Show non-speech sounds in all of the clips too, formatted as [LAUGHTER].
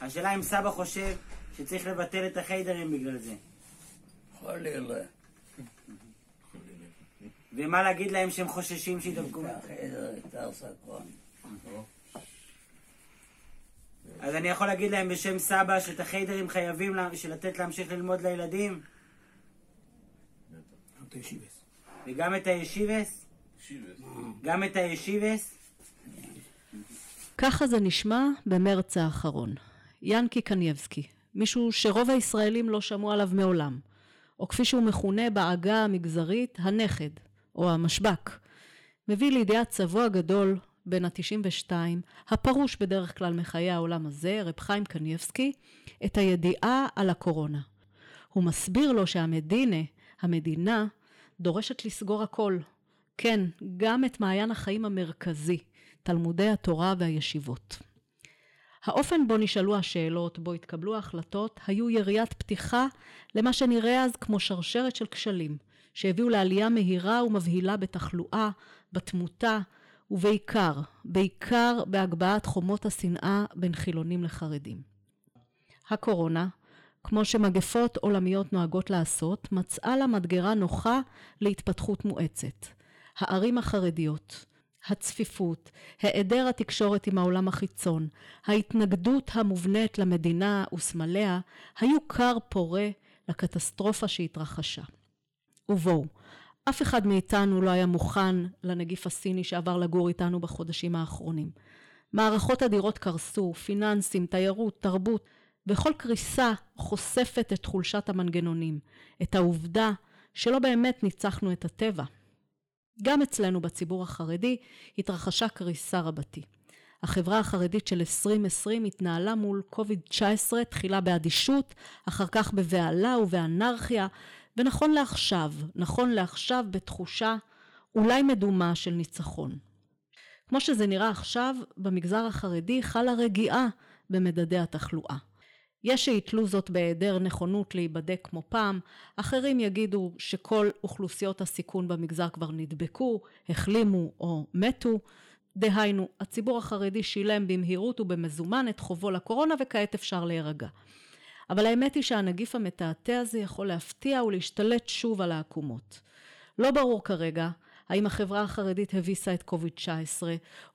השאלה אם סבא חושב שצריך לבטל את החיידרים בגלל זה. חלילה. ומה להגיד להם שהם חוששים שידבקו? אז אני יכול להגיד להם בשם סבא שאת החיידרים חייבים לתת להמשיך ללמוד לילדים? וגם את הישיבס? גם את הישיבס? ככה זה נשמע במרץ האחרון. ינקי קנייבסקי, מישהו שרוב הישראלים לא שמעו עליו מעולם, או כפי שהוא מכונה בעגה המגזרית, הנכד, או המשבק, מביא לידיעת סבו הגדול, בן ה-92, הפרוש בדרך כלל מחיי העולם הזה, רב חיים קנייבסקי, את הידיעה על הקורונה. הוא מסביר לו שהמדינה, המדינה, דורשת לסגור הכל. כן, גם את מעיין החיים המרכזי, תלמודי התורה והישיבות. האופן בו נשאלו השאלות, בו התקבלו ההחלטות, היו יריית פתיחה למה שנראה אז כמו שרשרת של כשלים, שהביאו לעלייה מהירה ומבהילה בתחלואה, בתמותה, ובעיקר, בעיקר בהגבהת חומות השנאה בין חילונים לחרדים. הקורונה, כמו שמגפות עולמיות נוהגות לעשות, מצאה לה מדגרה נוחה להתפתחות מואצת. הערים החרדיות, הצפיפות, היעדר התקשורת עם העולם החיצון, ההתנגדות המובנית למדינה וסמליה, היו כר פורה לקטסטרופה שהתרחשה. ובואו, אף אחד מאיתנו לא היה מוכן לנגיף הסיני שעבר לגור איתנו בחודשים האחרונים. מערכות אדירות קרסו, פיננסים, תיירות, תרבות, וכל קריסה חושפת את חולשת המנגנונים, את העובדה שלא באמת ניצחנו את הטבע. גם אצלנו בציבור החרדי התרחשה קריסה רבתי. החברה החרדית של 2020 התנהלה מול קוביד-19 תחילה באדישות, אחר כך בבהלה ובאנרכיה, ונכון לעכשיו, נכון לעכשיו בתחושה אולי מדומה של ניצחון. כמו שזה נראה עכשיו, במגזר החרדי חלה רגיעה במדדי התחלואה. יש שיתלו זאת בהיעדר נכונות להיבדק כמו פעם, אחרים יגידו שכל אוכלוסיות הסיכון במגזר כבר נדבקו, החלימו או מתו. דהיינו, הציבור החרדי שילם במהירות ובמזומן את חובו לקורונה וכעת אפשר להירגע. אבל האמת היא שהנגיף המתעתע הזה יכול להפתיע ולהשתלט שוב על העקומות. לא ברור כרגע האם החברה החרדית הביסה את קוביד-19,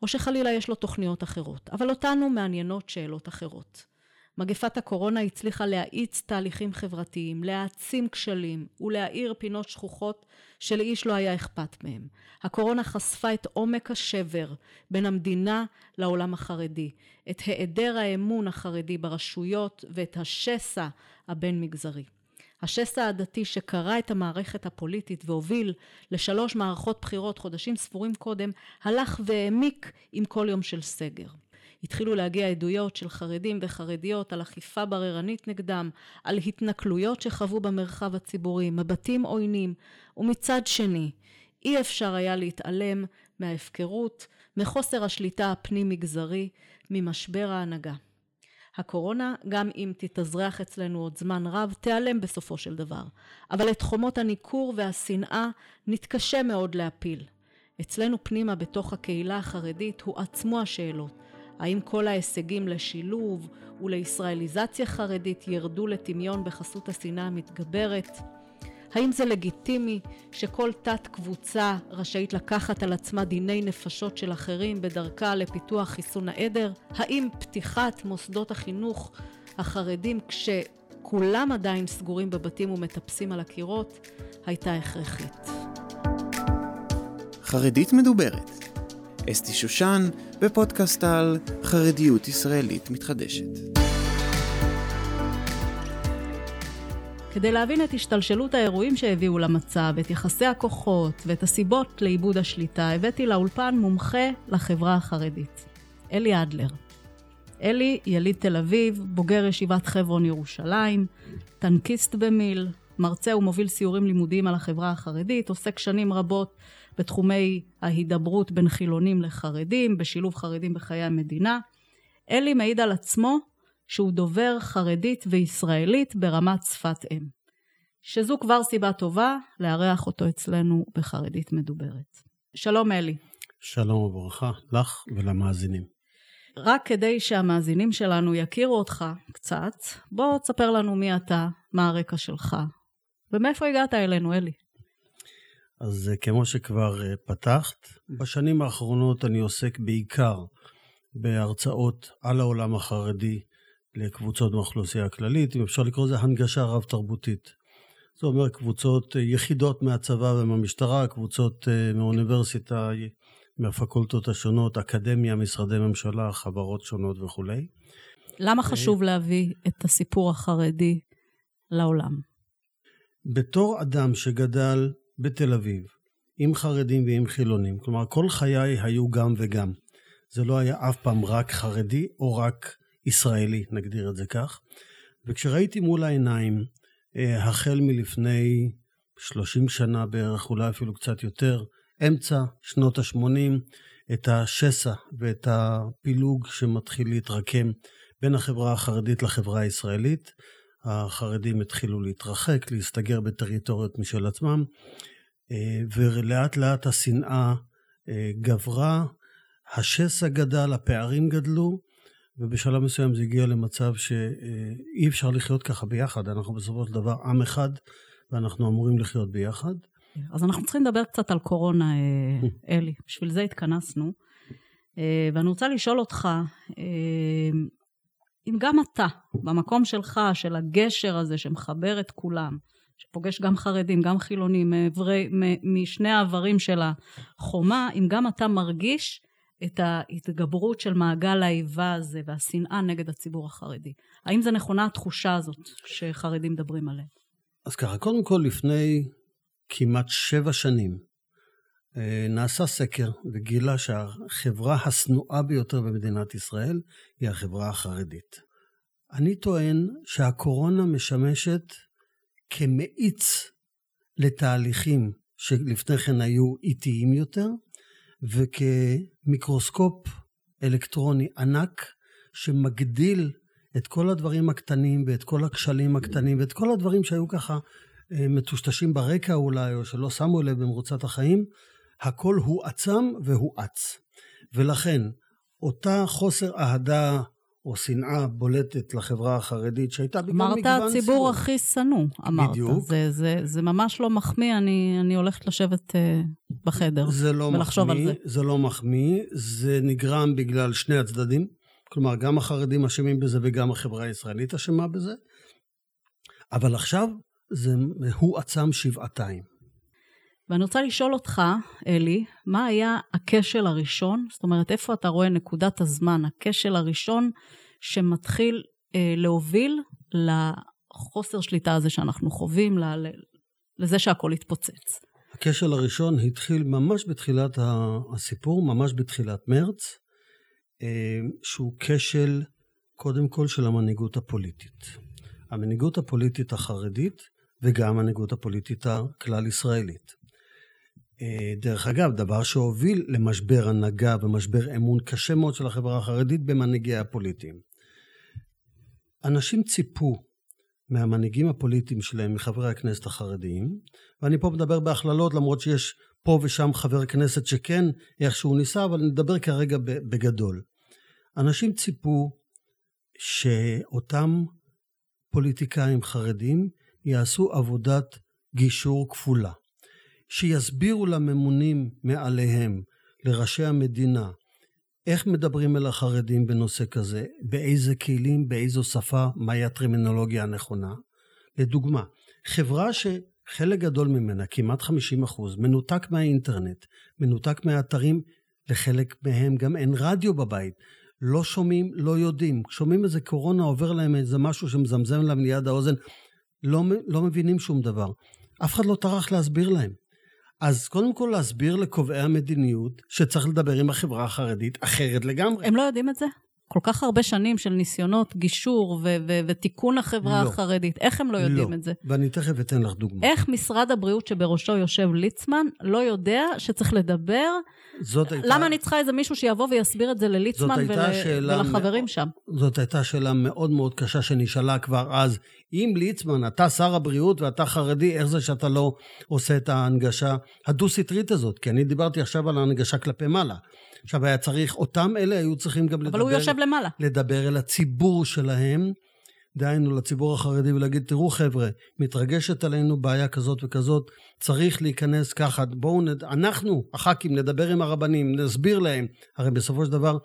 או שחלילה יש לו תוכניות אחרות, אבל אותנו מעניינות שאלות אחרות. מגפת הקורונה הצליחה להאיץ תהליכים חברתיים, להעצים כשלים ולהאיר פינות שכוחות שלאיש לא היה אכפת מהם. הקורונה חשפה את עומק השבר בין המדינה לעולם החרדי, את היעדר האמון החרדי ברשויות ואת השסע הבין-מגזרי. השסע הדתי שקרע את המערכת הפוליטית והוביל לשלוש מערכות בחירות חודשים ספורים קודם, הלך והעמיק עם כל יום של סגר. התחילו להגיע עדויות של חרדים וחרדיות על אכיפה בררנית נגדם, על התנכלויות שחוו במרחב הציבורי, מבטים עוינים, ומצד שני, אי אפשר היה להתעלם מההפקרות, מחוסר השליטה הפנים-מגזרי, ממשבר ההנהגה. הקורונה, גם אם תתאזרח אצלנו עוד זמן רב, תיעלם בסופו של דבר. אבל את חומות הניכור והשנאה נתקשה מאוד להפיל. אצלנו פנימה בתוך הקהילה החרדית הועצמו השאלות. האם כל ההישגים לשילוב ולישראליזציה חרדית ירדו לטמיון בחסות השנאה המתגברת? האם זה לגיטימי שכל תת קבוצה רשאית לקחת על עצמה דיני נפשות של אחרים בדרכה לפיתוח חיסון העדר? האם פתיחת מוסדות החינוך החרדים כשכולם עדיין סגורים בבתים ומטפסים על הקירות הייתה הכרחית? חרדית מדוברת. אסתי שושן בפודקאסט על חרדיות ישראלית מתחדשת. כדי להבין את השתלשלות האירועים שהביאו למצב, את יחסי הכוחות ואת הסיבות לאיבוד השליטה, הבאתי לאולפן מומחה לחברה החרדית, אלי אדלר. אלי יליד תל אביב, בוגר ישיבת חברון ירושלים, טנקיסט במיל, מרצה ומוביל סיורים לימודיים על החברה החרדית, עוסק שנים רבות בתחומי ההידברות בין חילונים לחרדים, בשילוב חרדים בחיי המדינה. אלי מעיד על עצמו שהוא דובר חרדית וישראלית ברמת שפת אם. שזו כבר סיבה טובה לארח אותו אצלנו בחרדית מדוברת. שלום אלי. שלום וברכה לך ולמאזינים. רק כדי שהמאזינים שלנו יכירו אותך קצת, בוא תספר לנו מי אתה, מה הרקע שלך, ומאיפה הגעת אלינו, אלי. אז אה, כמו שכבר אה, פתחת, בשנים האחרונות אני עוסק בעיקר בהרצאות על העולם החרדי לקבוצות מהאוכלוסייה הכללית, אם אפשר לקרוא לזה הנגשה רב-תרבותית. זה אומר קבוצות, אה, יחידות מהצבא ומהמשטרה, קבוצות מהאוניברסיטה, מהפקולטות השונות, אקדמיה, משרדי ממשלה, חברות שונות וכולי. למה חשוב להביא את הסיפור החרדי לעולם? בתור אדם שגדל בתל אביב, עם חרדים ועם חילונים, כלומר כל חיי היו גם וגם. זה לא היה אף פעם רק חרדי או רק ישראלי, נגדיר את זה כך. וכשראיתי מול העיניים, אה, החל מלפני 30 שנה בערך, אולי אפילו קצת יותר, אמצע שנות ה-80, את השסע ואת הפילוג שמתחיל להתרקם בין החברה החרדית לחברה הישראלית. החרדים התחילו להתרחק, להסתגר בטריטוריות משל עצמם, אה, ולאט לאט השנאה אה, גברה, השסע גדל, הפערים גדלו, ובשלב מסוים זה הגיע למצב שאי אפשר לחיות ככה ביחד. אנחנו בסופו של דבר עם אחד, ואנחנו אמורים לחיות ביחד. אז אנחנו צריכים לדבר קצת על קורונה, אה, [LAUGHS] אלי. בשביל זה התכנסנו. ואני רוצה לשאול אותך, אם גם אתה, במקום שלך, של הגשר הזה שמחבר את כולם, שפוגש גם חרדים, גם חילונים, מעברי, משני העברים של החומה, אם גם אתה מרגיש את ההתגברות של מעגל האיבה הזה והשנאה נגד הציבור החרדי. האם זה נכונה התחושה הזאת שחרדים מדברים עליה? אז ככה, קודם כל לפני כמעט שבע שנים נעשה סקר וגילה שהחברה השנואה ביותר במדינת ישראל היא החברה החרדית. אני טוען שהקורונה משמשת כמאיץ לתהליכים שלפני כן היו איטיים יותר, וכמיקרוסקופ אלקטרוני ענק שמגדיל את כל הדברים הקטנים ואת כל הכשלים הקטנים ואת כל הדברים שהיו ככה אה, מטושטשים ברקע אולי, או שלא שמו לב במרוצת החיים, הכל הועצם והואץ. ולכן, אותה חוסר אהדה או שנאה בולטת לחברה החרדית שהייתה בגלל מגוון סיבות. אמרת הציבור הכי שנוא, אמרת. בדיוק. זה, זה, זה ממש לא מחמיא, אני, אני הולכת לשבת uh, בחדר זה לא ולחשוב מחמיא, על זה. זה לא מחמיא, זה נגרם בגלל שני הצדדים. כלומר, גם החרדים אשמים בזה וגם החברה הישראלית אשמה בזה. אבל עכשיו זה הועצם שבעתיים. ואני רוצה לשאול אותך, אלי, מה היה הכשל הראשון? זאת אומרת, איפה אתה רואה נקודת הזמן, הכשל הראשון שמתחיל אה, להוביל לחוסר שליטה הזה שאנחנו חווים, ל, לזה שהכל התפוצץ? הכשל הראשון התחיל ממש בתחילת הסיפור, ממש בתחילת מרץ, אה, שהוא כשל קודם כל של המנהיגות הפוליטית. המנהיגות הפוליטית החרדית וגם המנהיגות הפוליטית הכלל ישראלית. אה, דרך אגב, דבר שהוביל למשבר הנהגה ומשבר אמון קשה מאוד של החברה החרדית במנהיגיה הפוליטיים. אנשים ציפו מהמנהיגים הפוליטיים שלהם, מחברי הכנסת החרדיים, ואני פה מדבר בהכללות למרות שיש פה ושם חבר כנסת שכן איכשהו ניסה, אבל נדבר כרגע בגדול. אנשים ציפו שאותם פוליטיקאים חרדים יעשו עבודת גישור כפולה. שיסבירו לממונים מעליהם, לראשי המדינה, איך מדברים אל החרדים בנושא כזה, באיזה כלים, באיזו שפה, מהי הטרמינולוגיה הנכונה. לדוגמה, חברה שחלק גדול ממנה, כמעט 50 אחוז, מנותק מהאינטרנט, מנותק מהאתרים, לחלק מהם גם אין רדיו בבית. לא שומעים, לא יודעים. שומעים איזה קורונה, עובר להם איזה משהו שמזמזם להם ליד האוזן, לא, לא מבינים שום דבר. אף אחד לא טרח להסביר להם. אז קודם כל להסביר לקובעי המדיניות שצריך לדבר עם החברה החרדית אחרת לגמרי. הם לא יודעים את זה? כל כך הרבה שנים של ניסיונות גישור ו- ו- ותיקון החברה לא. החרדית. איך הם לא יודעים לא. את זה? ואני תכף אתן לך דוגמה. איך משרד הבריאות שבראשו יושב ליצמן לא יודע שצריך לדבר? זאת הייתה... למה אני צריכה איזה מישהו שיבוא ויסביר את זה לליצמן ול- ולחברים מאוד- שם? זאת הייתה שאלה מאוד מאוד קשה שנשאלה כבר אז. אם ליצמן, אתה שר הבריאות ואתה חרדי, איך זה שאתה לא עושה את ההנגשה הדו-סטרית הזאת? כי אני דיברתי עכשיו על ההנגשה כלפי מעלה. עכשיו היה צריך, אותם אלה היו צריכים גם לדבר... אבל הוא יושב למעלה. לדבר אל הציבור שלהם, דהיינו לציבור החרדי ולהגיד, תראו חבר'ה, מתרגשת עלינו בעיה כזאת וכזאת, צריך להיכנס ככה, בואו, נד... אנחנו, הח"כים, נדבר עם הרבנים, נסביר להם. הרי בסופו של דבר,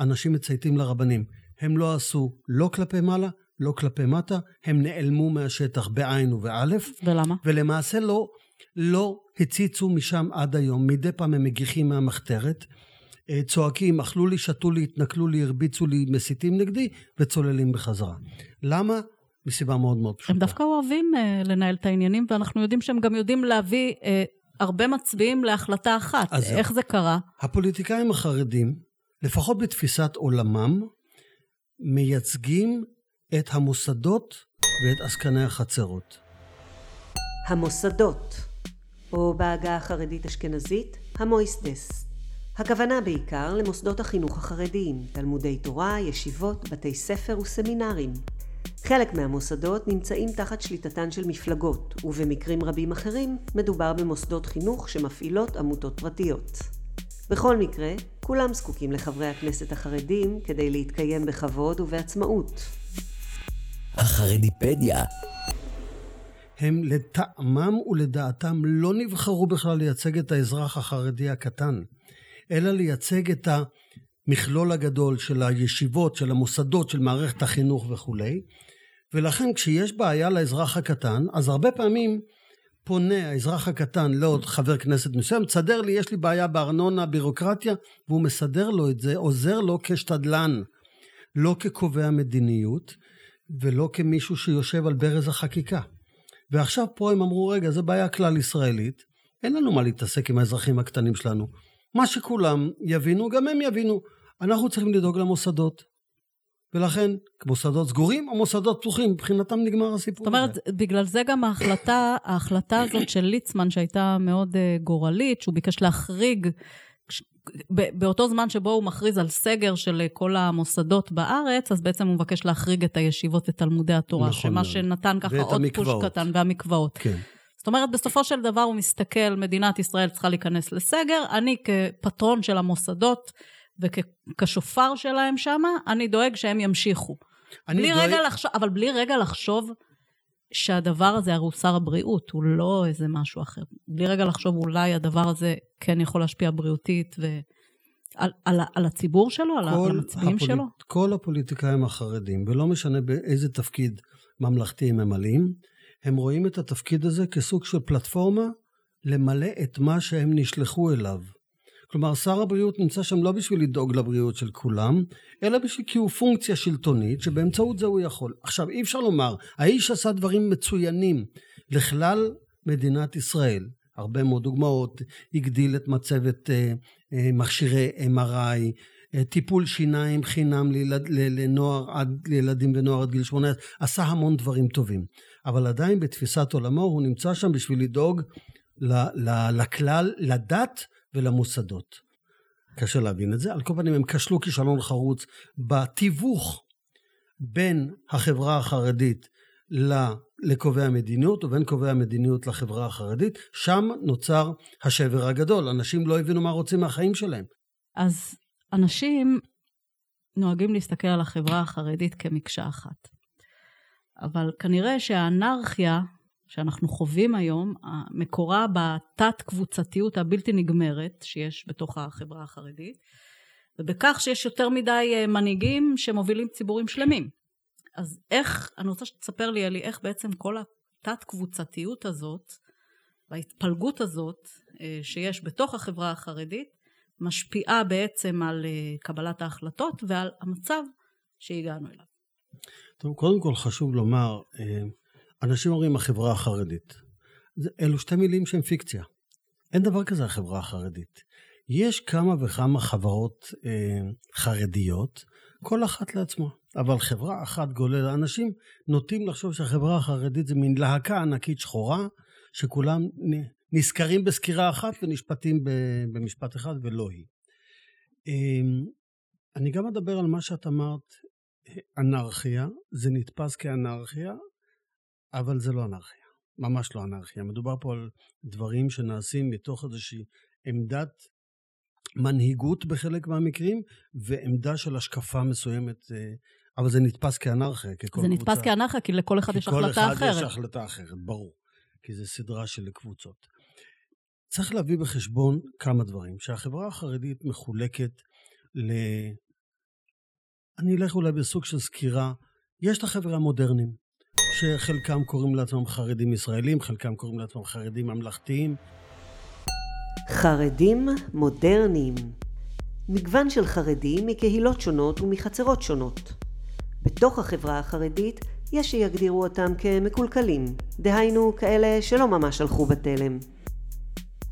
אנשים מצייתים לרבנים. הם לא עשו לא כלפי מעלה, לא כלפי מטה, הם נעלמו מהשטח בעין ובאלף, ולמה? ולמעשה לא, לא הציצו משם עד היום. מדי פעם הם מגיחים מהמחתרת, צועקים, אכלו לי, שתו לי, התנכלו לי, הרביצו לי, מסיתים נגדי, וצוללים בחזרה. למה? מסיבה מאוד מאוד פשוטה. הם דווקא אוהבים אה, לנהל את העניינים, ואנחנו יודעים שהם גם יודעים להביא אה, הרבה מצביעים להחלטה אחת. אז. איך זה קרה? הפוליטיקאים החרדים, לפחות בתפיסת עולמם, מייצגים את המוסדות ואת עסקני החצרות. המוסדות, או בעגה החרדית אשכנזית, המויסטס. הכוונה בעיקר למוסדות החינוך החרדיים, תלמודי תורה, ישיבות, בתי ספר וסמינרים. חלק מהמוסדות נמצאים תחת שליטתן של מפלגות, ובמקרים רבים אחרים מדובר במוסדות חינוך שמפעילות עמותות פרטיות. בכל מקרה, כולם זקוקים לחברי הכנסת החרדים כדי להתקיים בכבוד ובעצמאות. החרדיפדיה, הם לטעמם ולדעתם לא נבחרו בכלל לייצג את האזרח החרדי הקטן, אלא לייצג את המכלול הגדול של הישיבות, של המוסדות, של מערכת החינוך וכולי. ולכן כשיש בעיה לאזרח הקטן, אז הרבה פעמים פונה האזרח הקטן לעוד חבר כנסת מסוים, תסדר לי, יש לי בעיה בארנונה, בירוקרטיה, והוא מסדר לו את זה, עוזר לו כשתדלן, לא כקובע מדיניות, ולא כמישהו שיושב על ברז החקיקה. ועכשיו פה הם אמרו, רגע, זו בעיה כלל ישראלית, אין לנו מה להתעסק עם האזרחים הקטנים שלנו. מה שכולם יבינו, גם הם יבינו. אנחנו צריכים לדאוג למוסדות. ולכן, מוסדות סגורים או מוסדות פתוחים, מבחינתם נגמר הסיפור זאת אומרת, הזה. בגלל זה גם ההחלטה, [COUGHS] ההחלטה הזאת של ליצמן, שהייתה מאוד uh, גורלית, שהוא ביקש להחריג, כש- ב- באותו זמן שבו הוא מכריז על סגר של uh, כל המוסדות בארץ, אז בעצם הוא מבקש להחריג את הישיבות ותלמודי התורה, נכון שמה מאוד. שנתן ככה עוד פוש. קטן, והמקוואות. כן. אומרת, בסופו של דבר הוא מסתכל, מדינת ישראל צריכה להיכנס לסגר, אני כפטרון של המוסדות וכשופר שלהם שמה, אני דואג שהם ימשיכו. אני בלי דואג- רגע לחשוב, אבל בלי רגע לחשוב שהדבר הזה, הרי הוא שר הבריאות, הוא לא איזה משהו אחר. בלי רגע לחשוב אולי הדבר הזה כן יכול להשפיע בריאותית ו... על, על, על הציבור שלו, על המצביעים הפוליט- שלו. כל הפוליטיקאים החרדים, ולא משנה באיזה תפקיד ממלכתי הם ממלאים, הם רואים את התפקיד הזה כסוג של פלטפורמה למלא את מה שהם נשלחו אליו. כלומר, שר הבריאות נמצא שם לא בשביל לדאוג לבריאות של כולם, אלא בשביל כי הוא פונקציה שלטונית, שבאמצעות זה הוא יכול. עכשיו, אי אפשר לומר, האיש עשה דברים מצוינים לכלל מדינת ישראל. הרבה מאוד דוגמאות, הגדיל את מצבת אה, אה, מכשירי MRI, אה, טיפול שיניים חינם לילד, לנוער עד, לילדים ונוער עד גיל 18, עשה המון דברים טובים. אבל עדיין בתפיסת עולמו הוא נמצא שם בשביל לדאוג ל- ל- לכלל, לדת ולמוסדות. קשה להבין את זה. על כל פנים הם כשלו כישלון חרוץ בתיווך בין החברה החרדית לקובעי המדיניות ובין קובעי המדיניות לחברה החרדית. שם נוצר השבר הגדול. אנשים לא הבינו מה רוצים מהחיים שלהם. אז אנשים נוהגים להסתכל על החברה החרדית כמקשה אחת. אבל כנראה שהאנרכיה שאנחנו חווים היום, מקורה בתת-קבוצתיות הבלתי נגמרת שיש בתוך החברה החרדית, ובכך שיש יותר מדי אה, מנהיגים שמובילים ציבורים שלמים. אז איך, אני רוצה שתספר לי, אלי, איך בעצם כל התת-קבוצתיות הזאת, וההתפלגות הזאת אה, שיש בתוך החברה החרדית, משפיעה בעצם על אה, קבלת ההחלטות ועל המצב שהגענו אליו. טוב, קודם כל חשוב לומר, אה, אנשים אומרים החברה החרדית. אלו שתי מילים שהן פיקציה. אין דבר כזה החברה החרדית. יש כמה וכמה חברות אה, חרדיות, כל אחת לעצמה. אבל חברה אחת גולל, אנשים נוטים לחשוב שהחברה החרדית זה מין להקה ענקית שחורה, שכולם נזכרים בסקירה אחת ונשפטים במשפט אחד, ולא היא. אמ, אני גם אדבר על מה שאת אמרת, אנרכיה, זה נתפס כאנרכיה, אבל זה לא אנרכיה, ממש לא אנרכיה. מדובר פה על דברים שנעשים מתוך איזושהי עמדת מנהיגות בחלק מהמקרים, ועמדה של השקפה מסוימת, אה, אבל זה נתפס כאנרכיה, ככל זה נתפס כאנרכיה, כי לכל אחד יש החלטה אחרת. כי כל אחד יש החלטה אחרת, ברור. כי זה סדרה של קבוצות. צריך להביא בחשבון כמה דברים. שהחברה החרדית מחולקת ל... אני אלך אולי בסוג של סקירה. יש את החבר'ה המודרניים, שחלקם קוראים לעצמם חרדים ישראלים, חלקם קוראים לעצמם חרדים ממלכתיים. חרדים מודרניים מגוון של חרדים מקהילות שונות ומחצרות שונות. בתוך החברה החרדית יש שיגדירו אותם כמקולקלים, דהיינו כאלה שלא ממש הלכו בתלם.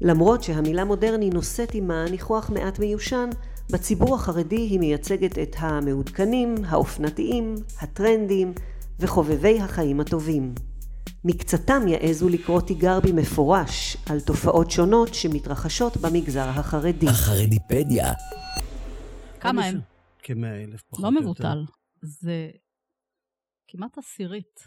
למרות שהמילה מודרני נושאת עימה ניחוח מעט מיושן, בציבור החרדי היא מייצגת את המעודכנים, האופנתיים, הטרנדים וחובבי החיים הטובים. מקצתם יעזו לקרוא תיגר במפורש על תופעות שונות שמתרחשות במגזר החרדי. החרדיפדיה. כמה הם? כמאה אלף פחות לא מבוטל. זה כמעט עשירית.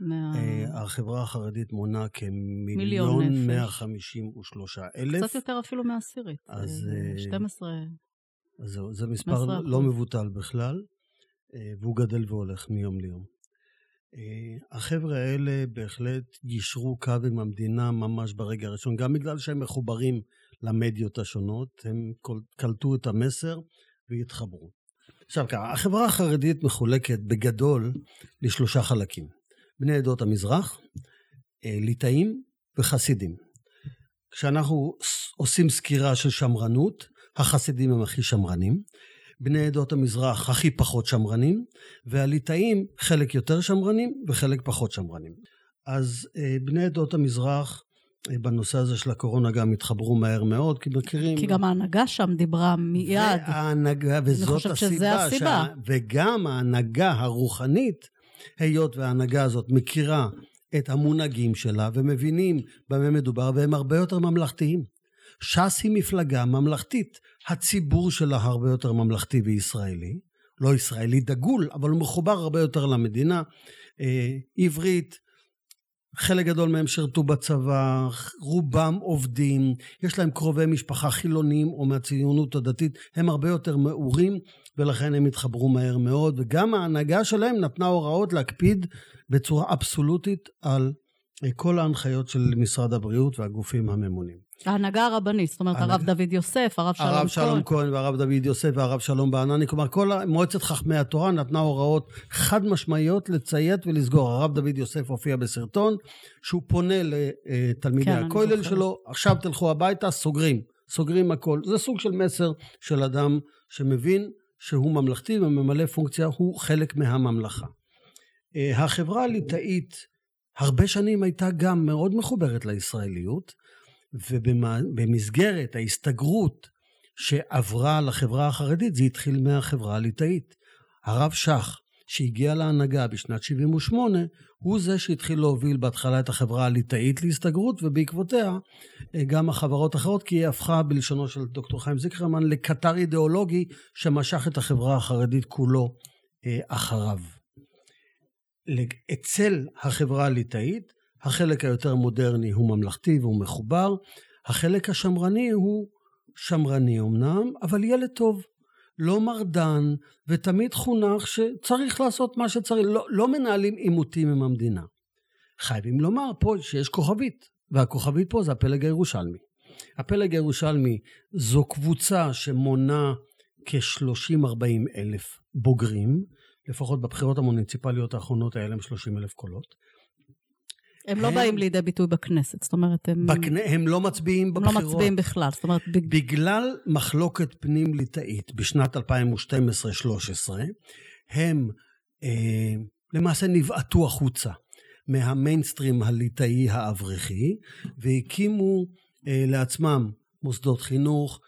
מה... אה, החברה החרדית מונה כמיליון מאה חמישים ושלושה אלף. קצת יותר אפילו מעשירית. אז... 12... אה, אז זהו, זה מספר לא מבוטל בכלל, אה, והוא גדל והולך מיום ליום. החבר'ה האלה בהחלט יישרו קו עם המדינה ממש ברגע הראשון, גם בגלל שהם מחוברים למדיות השונות, הם קלטו את המסר והתחברו. עכשיו ככה, החברה החרדית מחולקת בגדול לשלושה חלקים. בני עדות המזרח, אה, ליטאים וחסידים. כשאנחנו עושים סקירה של שמרנות, החסידים הם הכי שמרנים, בני עדות המזרח הכי פחות שמרנים, והליטאים חלק יותר שמרנים וחלק פחות שמרנים. אז אה, בני עדות המזרח אה, בנושא הזה של הקורונה גם התחברו מהר מאוד, כי מכירים... כי גם ההנהגה שם דיברה מיד. וההנהגה, וזאת אני חושבת הסיבה. שזה הסיבה. שה... וגם ההנהגה הרוחנית, היות וההנהגה הזאת מכירה את המונהגים שלה ומבינים במה מדובר, והם הרבה יותר ממלכתיים. ש"ס היא מפלגה ממלכתית. הציבור שלה הרבה יותר ממלכתי וישראלי. לא ישראלי דגול, אבל הוא מחובר הרבה יותר למדינה. אה, עברית, חלק גדול מהם שירתו בצבא, רובם עובדים, יש להם קרובי משפחה חילונים או מהציונות הדתית, הם הרבה יותר מעורים ולכן הם התחברו מהר מאוד, וגם ההנהגה שלהם נתנה הוראות להקפיד בצורה אבסולוטית על כל ההנחיות של משרד הבריאות והגופים הממונים. ההנהגה הרבנית, זאת אומרת הרב דוד יוסף, הרב שלום כהן. הרב שלום כהן והרב דוד יוסף והרב שלום בענני, כלומר כל מועצת חכמי התורה נתנה הוראות חד משמעיות לציית ולסגור. הרב דוד יוסף הופיע בסרטון שהוא פונה לתלמידי כן, הכולל שלו, עכשיו תלכו הביתה, סוגרים, סוגרים הכל. זה סוג של מסר של אדם שמבין שהוא ממלכתי וממלא פונקציה, הוא חלק מהממלכה. אה, החברה הליטאית הרבה שנים הייתה גם מאוד מחוברת לישראליות, ובמסגרת ההסתגרות שעברה לחברה החרדית, זה התחיל מהחברה הליטאית. הרב שך, שהגיע להנהגה בשנת 78, הוא זה שהתחיל להוביל בהתחלה את החברה הליטאית להסתגרות, ובעקבותיה אה, גם החברות האחרות, כי היא הפכה בלשונו של דוקטור חיים זיקרמן לקטר אידיאולוגי שמשך את החברה החרדית כולו אה, אחריו. אצל החברה הליטאית החלק היותר מודרני הוא ממלכתי והוא מחובר, החלק השמרני הוא שמרני אמנם, אבל ילד טוב, לא מרדן, ותמיד חונך שצריך לעשות מה שצריך, לא, לא מנהלים עימותים עם המדינה. חייבים לומר פה שיש כוכבית, והכוכבית פה זה הפלג הירושלמי. הפלג הירושלמי זו קבוצה שמונה כ-30-40 אלף בוגרים, לפחות בבחירות המוניציפליות האחרונות האלה הם 30 אלף קולות. הם לא באים לידי ביטוי בכנסת, זאת אומרת, הם... בקנ... הם לא מצביעים בבחירות. הם לא מצביעים בכלל, זאת אומרת... בג... בגלל מחלוקת פנים-ליטאית בשנת 2012-2013, הם אה, למעשה נבעטו החוצה מהמיינסטרים הליטאי האברכי, והקימו אה, לעצמם מוסדות חינוך,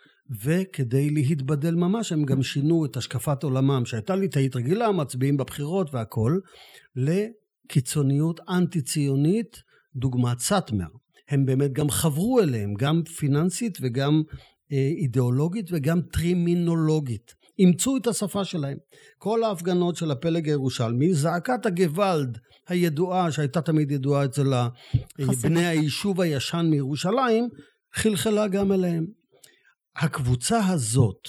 וכדי להתבדל ממש, הם גם שינו את השקפת עולמם, שהייתה ליטאית רגילה, מצביעים בבחירות והכול, לקיצוניות אנטי-ציונית, דוגמת סאטמר. הם באמת גם חברו אליהם, גם פיננסית וגם אה, אידיאולוגית וגם טרימינולוגית. אימצו את השפה שלהם. כל ההפגנות של הפלג הירושלמי, זעקת הגוואלד הידועה, שהייתה תמיד ידועה אצל בני היישוב הישן מירושלים, חלחלה גם אליהם. הקבוצה הזאת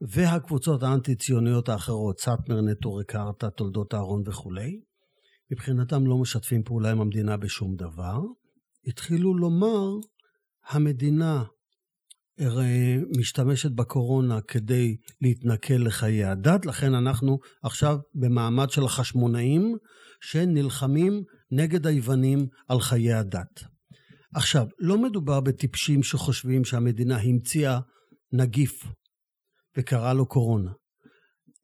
והקבוצות האנטי-ציוניות האחרות, סאטמר, נטו, רקרטה, תולדות אהרון וכולי, מבחינתם לא משתפים פעולה עם המדינה בשום דבר. התחילו לומר, המדינה משתמשת בקורונה כדי להתנכל לחיי הדת, לכן אנחנו עכשיו במעמד של החשמונאים שנלחמים נגד היוונים על חיי הדת. עכשיו, לא מדובר בטיפשים שחושבים שהמדינה המציאה נגיף וקרא לו קורונה.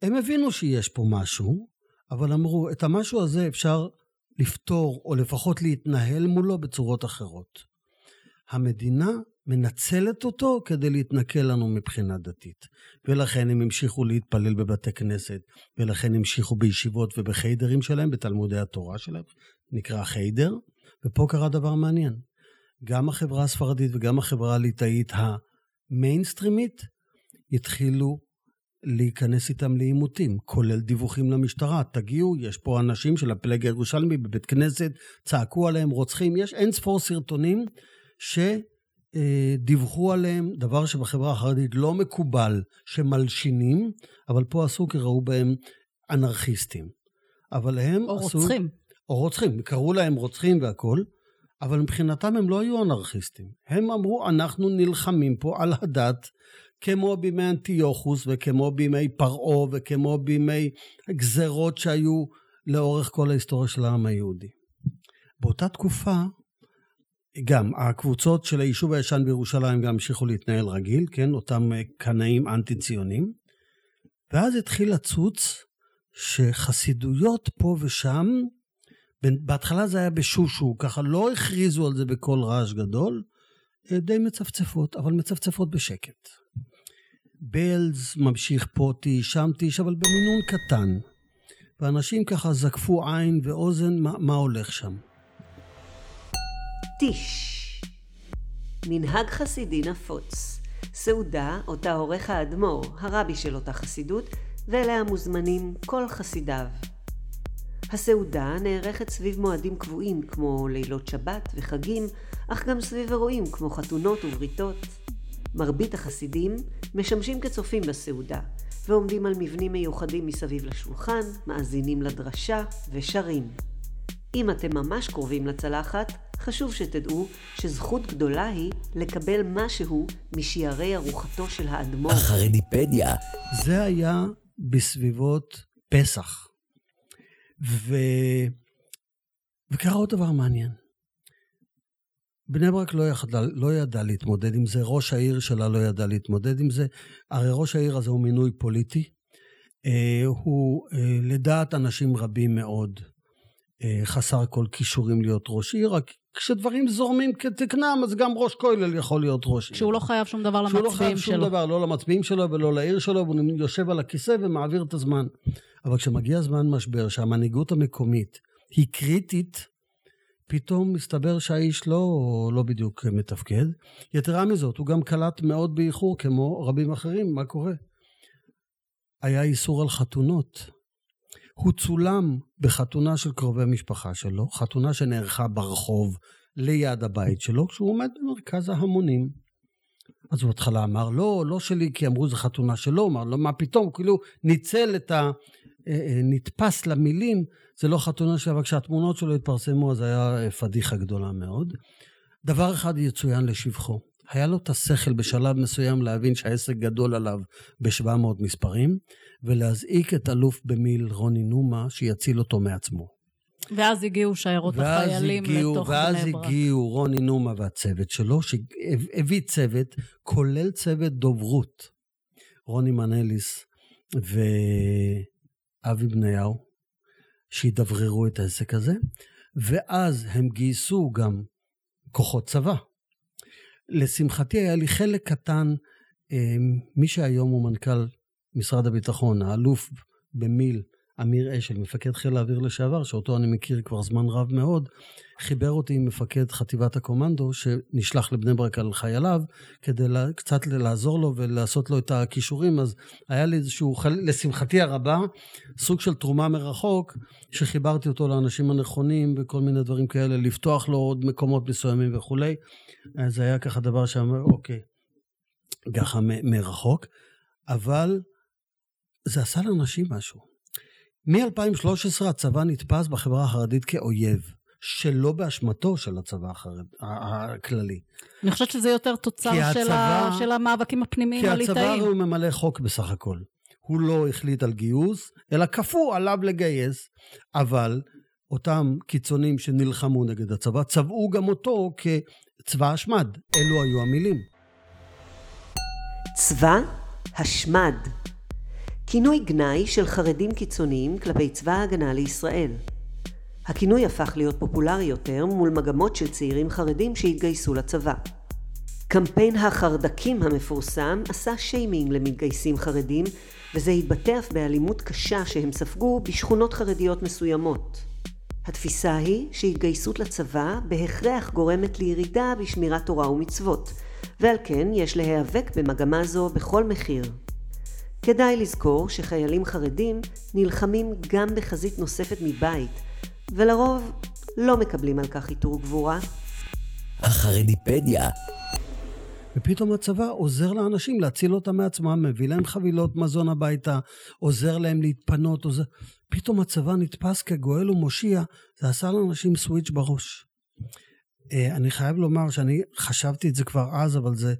הם הבינו שיש פה משהו, אבל אמרו, את המשהו הזה אפשר לפתור, או לפחות להתנהל מולו בצורות אחרות. המדינה מנצלת אותו כדי להתנכל לנו מבחינה דתית. ולכן הם המשיכו להתפלל בבתי כנסת, ולכן המשיכו בישיבות ובחיידרים שלהם, בתלמודי התורה שלהם, נקרא חיידר, ופה קרה דבר מעניין. גם החברה הספרדית וגם החברה הליטאית המיינסטרימית התחילו להיכנס איתם לעימותים, כולל דיווחים למשטרה. תגיעו, יש פה אנשים של הפלג הירושלמי בבית כנסת, צעקו עליהם רוצחים. יש אין ספור סרטונים שדיווחו עליהם, דבר שבחברה החרדית לא מקובל, שמלשינים, אבל פה עשו כי ראו בהם אנרכיסטים. אבל הם או עשו... רוצחים. או רוצחים, קראו להם רוצחים והכול, אבל מבחינתם הם לא היו אנרכיסטים. הם אמרו, אנחנו נלחמים פה על הדת, כמו בימי אנטיוכוס וכמו בימי פרעה וכמו בימי גזרות שהיו לאורך כל ההיסטוריה של העם היהודי. באותה תקופה, גם הקבוצות של היישוב הישן בירושלים גם המשיכו להתנהל רגיל, כן, אותם קנאים אנטי-ציונים, ואז התחיל לצוץ שחסידויות פה ושם, בהתחלה זה היה בשושו, ככה לא הכריזו על זה בקול רעש גדול, די מצפצפות, אבל מצפצפות בשקט. בלז ממשיך פה טיש, שם אבל במינון קטן. ואנשים ככה זקפו עין ואוזן מה, מה הולך שם. טיש מנהג חסידי נפוץ. סעודה אותה עורך האדמו"ר, הרבי של אותה חסידות, ואליה מוזמנים כל חסידיו. הסעודה נערכת סביב מועדים קבועים כמו לילות שבת וחגים, אך גם סביב אירועים כמו חתונות ובריתות. מרבית החסידים משמשים כצופים בסעודה, ועומדים על מבנים מיוחדים מסביב לשולחן, מאזינים לדרשה ושרים. אם אתם ממש קרובים לצלחת, חשוב שתדעו שזכות גדולה היא לקבל משהו משיירי ארוחתו של האדמו"ר. החרדיפדיה. זה היה בסביבות פסח. ו... וקרה עוד דבר מעניין. בני ברק לא ידע, לא ידע להתמודד עם זה, ראש העיר שלה לא ידע להתמודד עם זה. הרי ראש העיר הזה הוא מינוי פוליטי. אה, הוא אה, לדעת אנשים רבים מאוד אה, חסר כל כישורים להיות ראש עיר, רק כשדברים זורמים כתקנם, אז גם ראש כולל יכול להיות ראש עיר. כשהוא לא חייב שום דבר שהוא לא למצביעים חייב שום שלו. דבר, לא למצביעים שלו ולא לעיר שלו, והוא יושב על הכיסא ומעביר את הזמן. אבל כשמגיע זמן משבר, שהמנהיגות המקומית היא קריטית, פתאום מסתבר שהאיש לא, לא בדיוק מתפקד. יתרה מזאת, הוא גם קלט מאוד באיחור, כמו רבים אחרים, מה קורה? היה איסור על חתונות. הוא צולם בחתונה של קרובי משפחה שלו, חתונה שנערכה ברחוב ליד הבית שלו, כשהוא עומד במרכז ההמונים. אז הוא בהתחלה אמר, לא, לא שלי, כי אמרו זו חתונה שלו, אמר, לא, מה פתאום, כאילו ניצל את ה... אה, אה, נתפס למילים, זה לא חתונה שלו, אבל כשהתמונות שלו התפרסמו, אז היה אה, פדיחה גדולה מאוד. דבר אחד יצוין לשבחו, היה לו את השכל בשלב מסוים להבין שהעסק גדול עליו ב-700 מספרים, ולהזעיק את אלוף במיל רוני נומה, שיציל אותו מעצמו. ואז הגיעו שיירות ואז החיילים הגיעו, לתוך ואז בני ברק. הגיעו רוני נומה והצוות שלו, שהביא צוות, כולל צוות דוברות. רוני מנליס ואבי בניהו, שידבררו את העסק הזה, ואז הם גייסו גם כוחות צבא. לשמחתי היה לי חלק קטן אה, מי שהיום הוא מנכ"ל משרד הביטחון, האלוף במיל, אמיר אשל, מפקד חיל האוויר לשעבר, שאותו אני מכיר כבר זמן רב מאוד, חיבר אותי עם מפקד חטיבת הקומנדו, שנשלח לבני ברק על חייליו, כדי לה, קצת לעזור לו ולעשות לו את הכישורים. אז היה לי איזשהו, לשמחתי הרבה, סוג של תרומה מרחוק, שחיברתי אותו לאנשים הנכונים וכל מיני דברים כאלה, לפתוח לו עוד מקומות מסוימים וכולי. זה היה ככה דבר שאמר, אוקיי, ככה מרחוק, אבל זה עשה לאנשים משהו. מ-2013 הצבא נתפס בחברה החרדית כאויב, שלא באשמתו של הצבא החרד, הכללי. אני חושבת שזה יותר תוצר הצבא, של, ה, של המאבקים הפנימיים הליטאיים. כי הצבא הוא ממלא חוק בסך הכל. הוא לא החליט על גיוס, אלא כפו עליו לגייס, אבל אותם קיצונים שנלחמו נגד הצבא, צבעו גם אותו כצבא השמד. אלו היו המילים. צבא השמד. כינוי גנאי של חרדים קיצוניים כלפי צבא ההגנה לישראל. הכינוי הפך להיות פופולרי יותר מול מגמות של צעירים חרדים שהתגייסו לצבא. קמפיין החרדקים המפורסם עשה שיימינג למתגייסים חרדים, וזה התבטא אף באלימות קשה שהם ספגו בשכונות חרדיות מסוימות. התפיסה היא שהתגייסות לצבא בהכרח גורמת לירידה בשמירת תורה ומצוות, ועל כן יש להיאבק במגמה זו בכל מחיר. כדאי לזכור שחיילים חרדים נלחמים גם בחזית נוספת מבית, ולרוב לא מקבלים על כך עיטור גבורה. החרדיפדיה ופתאום הצבא עוזר לאנשים להציל אותם מעצמם, מביא להם חבילות מזון הביתה, עוזר להם להתפנות, עוזר... פתאום הצבא נתפס כגואל ומושיע, זה עשה לאנשים סוויץ' בראש. אה, אני חייב לומר שאני חשבתי את זה כבר אז, אבל זה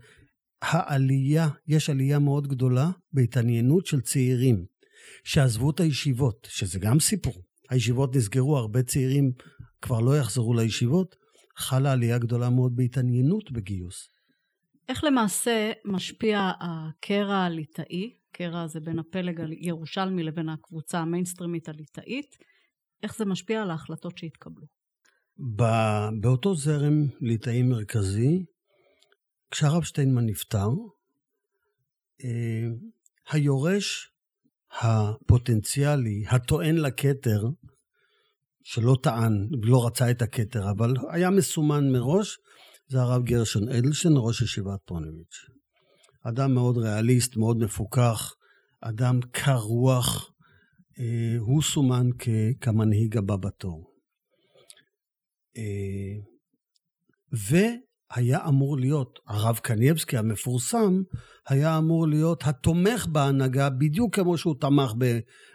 העלייה, יש עלייה מאוד גדולה בהתעניינות של צעירים שעזבו את הישיבות, שזה גם סיפור. הישיבות נסגרו, הרבה צעירים כבר לא יחזרו לישיבות, חלה עלייה גדולה מאוד בהתעניינות בגיוס. איך למעשה משפיע הקרע הליטאי, קרע הזה בין הפלג הירושלמי לבין הקבוצה המיינסטרימית הליטאית, איך זה משפיע על ההחלטות שהתקבלו? באותו זרם ליטאי מרכזי, כשהרב שטיינמן נפטר, אה, היורש הפוטנציאלי, הטוען לכתר, שלא טען, לא רצה את הכתר, אבל היה מסומן מראש, זה הרב גרשון אדלשטיין, ראש ישיבת פוניביץ'. אדם מאוד ריאליסט, מאוד מפוכח, אדם קר רוח, אה, הוא סומן כמנהיג הבא בתור. אה. היה אמור להיות, הרב קניבסקי המפורסם, היה אמור להיות התומך בהנהגה, בדיוק כמו שהוא תמך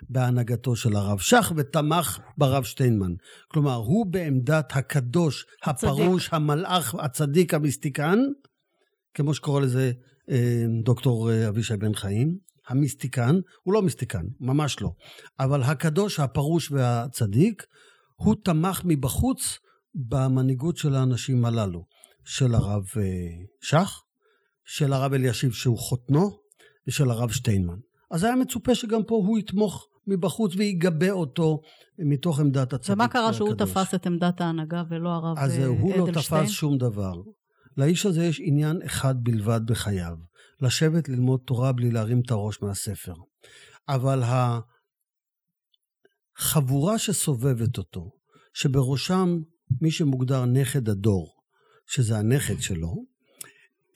בהנהגתו של הרב שך ותמך ברב שטיינמן. כלומר, הוא בעמדת הקדוש, הפרוש, המלאך, הצדיק, המיסטיקן, כמו שקורא לזה אה, דוקטור אה, אבישי בן חיים, המיסטיקן, הוא לא מיסטיקן, ממש לא, אבל הקדוש, הפרוש והצדיק, הוא תמך מבחוץ במנהיגות של האנשים הללו. של הרב אה, שך, של הרב אלישיב שהוא חותנו, ושל הרב שטיינמן. אז היה מצופה שגם פה הוא יתמוך מבחוץ ויגבה אותו מתוך עמדת הצדיק. ומה קרה שהוא הקדוש. תפס את עמדת ההנהגה ולא הרב אדלשטיין? אז הוא לא תפס שום דבר. לאיש הזה יש עניין אחד בלבד בחייו, לשבת ללמוד תורה בלי להרים את הראש מהספר. אבל החבורה שסובבת אותו, שבראשם מי שמוגדר נכד הדור, שזה הנכד שלו,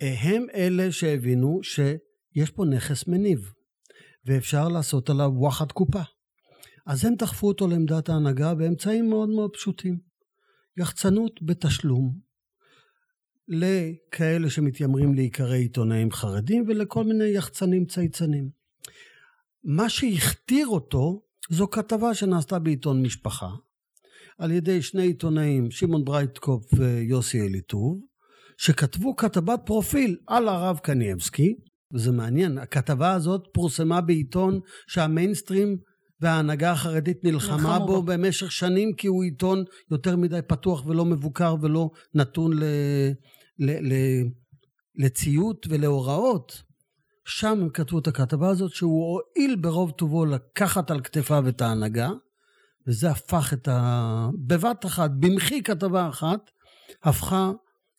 הם אלה שהבינו שיש פה נכס מניב, ואפשר לעשות עליו וואחד קופה. אז הם דחפו אותו לעמדת ההנהגה באמצעים מאוד מאוד פשוטים. יחצנות בתשלום לכאלה שמתיימרים להיקרא עיתונאים חרדים ולכל מיני יחצנים צייצנים. מה שהכתיר אותו זו כתבה שנעשתה בעיתון משפחה, על ידי שני עיתונאים, שמעון ברייטקופ ויוסי אליטוב, שכתבו כתבת פרופיל על הרב קניאבסקי, וזה מעניין, הכתבה הזאת פורסמה בעיתון שהמיינסטרים וההנהגה החרדית נלחמה בו במשך שנים כי הוא עיתון יותר מדי פתוח ולא מבוקר ולא נתון ל, ל, ל, לציות ולהוראות. שם הם כתבו את הכתבה הזאת שהוא הואיל ברוב טובו לקחת על כתפיו את ההנהגה וזה הפך את ה... בבת אחת, במחי כתבה אחת, הפכה,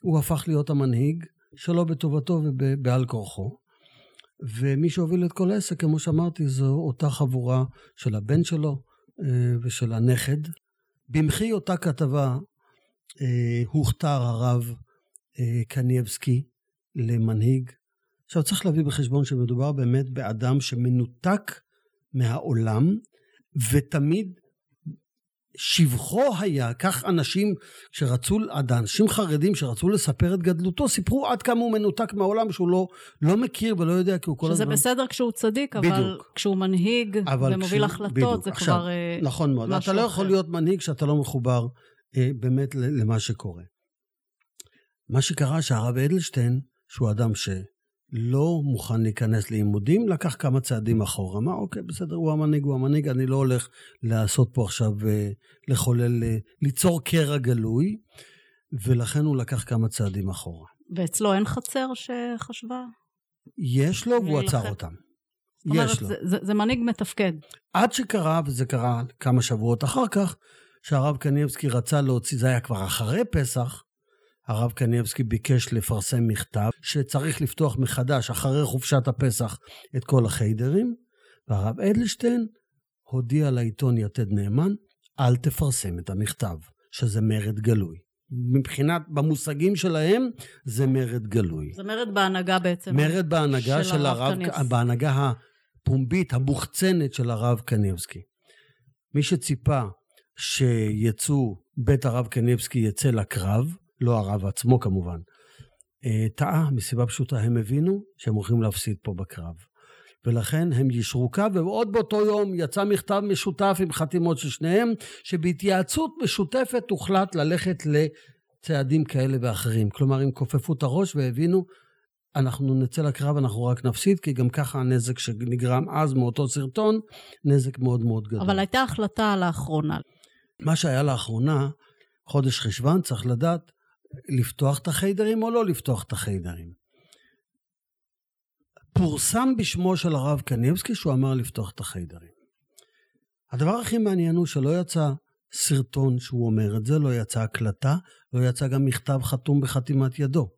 הוא הפך להיות המנהיג, שלא בטובתו ובעל כורחו. ומי שהוביל את כל העסק, כמו שאמרתי, זו אותה חבורה של הבן שלו אה, ושל הנכד. במחי אותה כתבה אה, הוכתר הרב אה, קנייבסקי למנהיג. עכשיו צריך להביא בחשבון שמדובר באמת באדם שמנותק מהעולם, ותמיד שבחו היה, כך אנשים שרצו, אנשים חרדים שרצו לספר את גדלותו, סיפרו עד כמה הוא מנותק מהעולם, שהוא לא, לא מכיר ולא יודע, כי הוא כל שזה הזמן... שזה בסדר כשהוא צדיק, אבל בדיוק. כשהוא מנהיג אבל ומוביל כשהוא- החלטות, בדיוק. זה עכשיו, כבר אה, נכון מאוד. אתה לא יכול. להיות מנהיג כשאתה לא מחובר אה, באמת למה שקורה. מה שקרה שהרב אדלשטיין, שהוא אדם שלא מוכן להיכנס לעימודים, לקח כמה צעדים אחורה. אמר, אוקיי, בסדר, הוא המנהיג, הוא המנהיג, אני לא הולך לעשות פה עכשיו, אה, לחולל, אה, ליצור קרע גלוי, ולכן הוא לקח כמה צעדים אחורה. ואצלו אין חצר שחשבה? יש לו, והוא עצר. אותם. זאת אומרת, יש לו. זה, זה, זה מנהיג מתפקד. עד שקרה, וזה קרה כמה שבועות אחר כך, שהרב קניבסקי רצה להוציא, זה היה כבר אחרי פסח, הרב קניבסקי ביקש לפרסם מכתב שצריך לפתוח מחדש, אחרי חופשת הפסח, את כל החיידרים, והרב אדלשטיין הודיע לעיתון יתד נאמן, אל תפרסם את המכתב, שזה מרד גלוי. מבחינת, במושגים שלהם, זה מרד גלוי. זה מרד בהנהגה בעצם. מרד בהנהגה של של הרב הרב. בהנהגה הפומבית, המוחצנת של הרב קניבסקי. מי שציפה שיצאו, בית הרב קניבסקי יצא לקרב, לא הרב עצמו כמובן, אה, טעה מסיבה פשוטה, הם הבינו שהם הולכים להפסיד פה בקרב. ולכן הם יישרו קו, ועוד באותו יום יצא מכתב משותף עם חתימות של שניהם, שבהתייעצות משותפת הוחלט ללכת לצעדים כאלה ואחרים. כלומר, הם כופפו את הראש והבינו, אנחנו נצא לקרב, אנחנו רק נפסיד, כי גם ככה הנזק שנגרם אז מאותו סרטון, נזק מאוד מאוד גדול. אבל הייתה החלטה לאחרונה. מה שהיה לאחרונה, חודש חשוון, צריך לדעת, לפתוח את החיידרים או לא לפתוח את החיידרים. פורסם בשמו של הרב קניבסקי שהוא אמר לפתוח את החיידרים. הדבר הכי מעניין הוא שלא יצא סרטון שהוא אומר את זה, לא יצאה הקלטה, לא יצא גם מכתב חתום בחתימת ידו.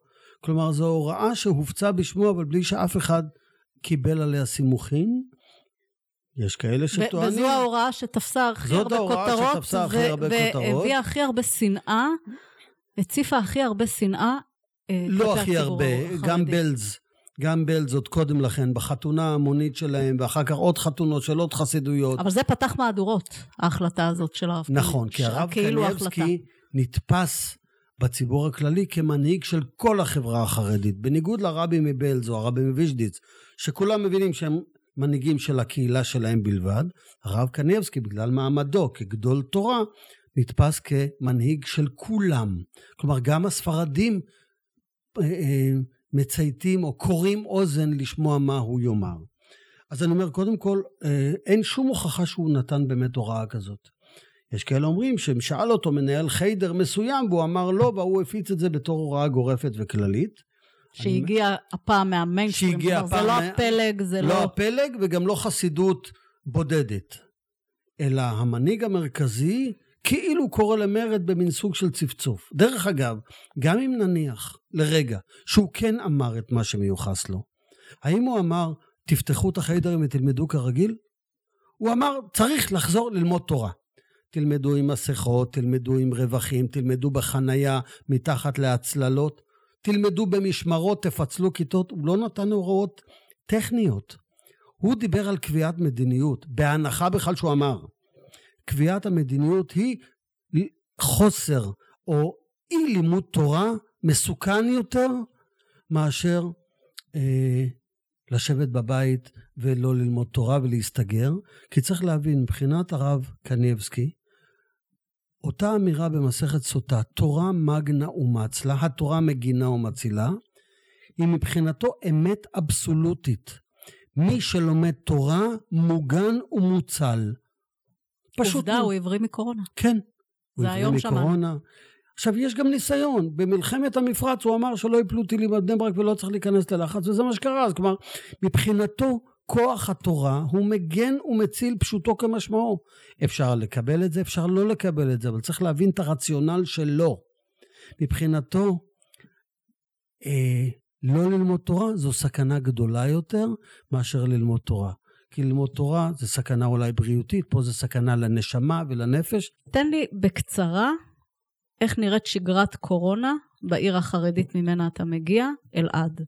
כלומר, זו הוראה שהופצה בשמו, אבל בלי שאף אחד קיבל עליה סימוכין. יש כאלה שטוענים... וזו ההוראה שתפסה הכי הרבה כותרות. והביאה הכי הרבה שנאה, הציפה הכי הרבה שנאה. אה, לא הכי הרבה, החרדי. גם בלז, גם בלז עוד קודם לכן, בחתונה ההמונית שלהם, ואחר כך עוד חתונות של עוד חסידויות. אבל זה פתח מהדורות, ההחלטה הזאת של הרב נכון, קניבסקי. כי הרב כאילו. קניבסקי נתפס בציבור הכללי כמנהיג של כל החברה החרדית. בניגוד לרבי מבלז או הרבי מוויז'דיץ, שכולם מבינים שהם מנהיגים של הקהילה שלהם בלבד, הרב קניבסקי, בגלל מעמדו כגדול תורה, נתפס כמנהיג של כולם. כלומר, גם הספרדים אה, אה, מצייתים או קוראים אוזן לשמוע מה הוא יאמר. אז אני אומר, קודם כל, אה, אין שום הוכחה שהוא נתן באמת הוראה כזאת. יש כאלה אומרים שהם שאל אותו מנהל חיידר מסוים והוא אמר לא והוא הפיץ את זה בתור הוראה גורפת וכללית. שהגיע הפעם מהמיינסטרים. זה הפעם לא הפלג, זה לא לא... הפלג וגם לא חסידות בודדת, אלא המנהיג המרכזי כאילו קורא למרד במין סוג של צפצוף. דרך אגב, גם אם נניח לרגע שהוא כן אמר את מה שמיוחס לו, האם הוא אמר תפתחו את החיידרים ותלמדו כרגיל? הוא אמר צריך לחזור ללמוד תורה. תלמדו עם מסכות, תלמדו עם רווחים, תלמדו בחנייה מתחת להצללות, תלמדו במשמרות, תפצלו כיתות. הוא לא נתן הוראות טכניות. הוא דיבר על קביעת מדיניות, בהנחה בכלל שהוא אמר. קביעת המדיניות היא חוסר או אי לימוד תורה מסוכן יותר מאשר אה, לשבת בבית ולא ללמוד תורה ולהסתגר. כי צריך להבין, מבחינת הרב קניבסקי, אותה אמירה במסכת סוטה, תורה מגנה ומצלה, התורה מגינה ומצילה, היא מבחינתו אמת אבסולוטית. מי שלומד תורה מוגן ומוצל. פשוט עובדה, מאוד. הוא הבריא מקורונה. כן. זה היום שמענו. מקורונה. עכשיו, יש גם ניסיון. במלחמת המפרץ הוא אמר שלא יפלו טילים על בני ברק ולא צריך להיכנס ללחץ, וזה מה שקרה. אז כלומר, מבחינתו, כוח התורה הוא מגן ומציל פשוטו כמשמעו. אפשר לקבל את זה, אפשר לא לקבל את זה, אבל צריך להבין את הרציונל שלו. מבחינתו, אה, לא ללמוד תורה זו סכנה גדולה יותר מאשר ללמוד תורה. כי ללמוד תורה זה סכנה אולי בריאותית, פה זה סכנה לנשמה ולנפש. תן לי בקצרה איך נראית שגרת קורונה בעיר החרדית ממנה אתה מגיע, אלעד.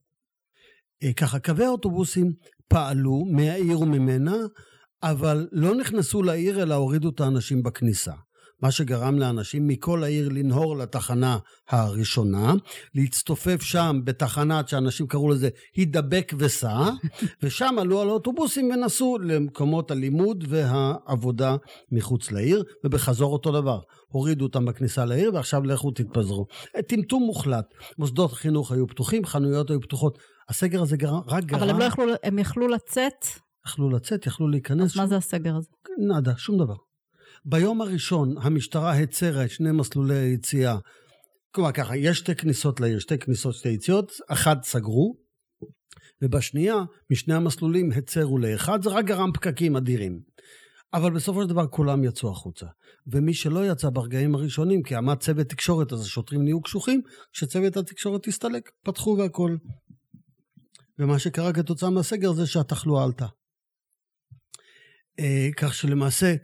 אה, ככה, קווי האוטובוסים פעלו מהעיר וממנה, אבל לא נכנסו לעיר אלא הורידו את האנשים בכניסה. מה שגרם לאנשים מכל העיר לנהור לתחנה הראשונה, להצטופף שם בתחנת שאנשים קראו לזה הידבק וסע, [LAUGHS] ושם עלו על האוטובוסים ונסעו למקומות הלימוד והעבודה מחוץ לעיר, ובחזור אותו דבר. הורידו אותם בכניסה לעיר ועכשיו לכו תתפזרו. טמטום מוחלט. מוסדות החינוך היו פתוחים, חנויות היו פתוחות. הסגר הזה גרם, רק גרם... אבל הם לא יכלו, הם יכלו לצאת, יכלו לצאת, יכלו להיכנס. אז מה זה הסגר הזה? נאדה, שום דבר. ביום הראשון המשטרה הצרה את שני מסלולי היציאה. כלומר ככה, יש שתי כניסות לעיר, שתי כניסות, שתי יציאות, אחת סגרו, ובשנייה, משני המסלולים הצרו לאחד, זה רק גרם פקקים אדירים. אבל בסופו של דבר כולם יצאו החוצה. ומי שלא יצא ברגעים הראשונים, כי עמד צוות תקשורת, אז השוטרים נהיו קשוחים, כשצוות התקשורת הסתלק, פתחו והכל. ומה שקרה כתוצאה מהסגר זה שהתחלואה עלתה. אה, כך שלמעשה,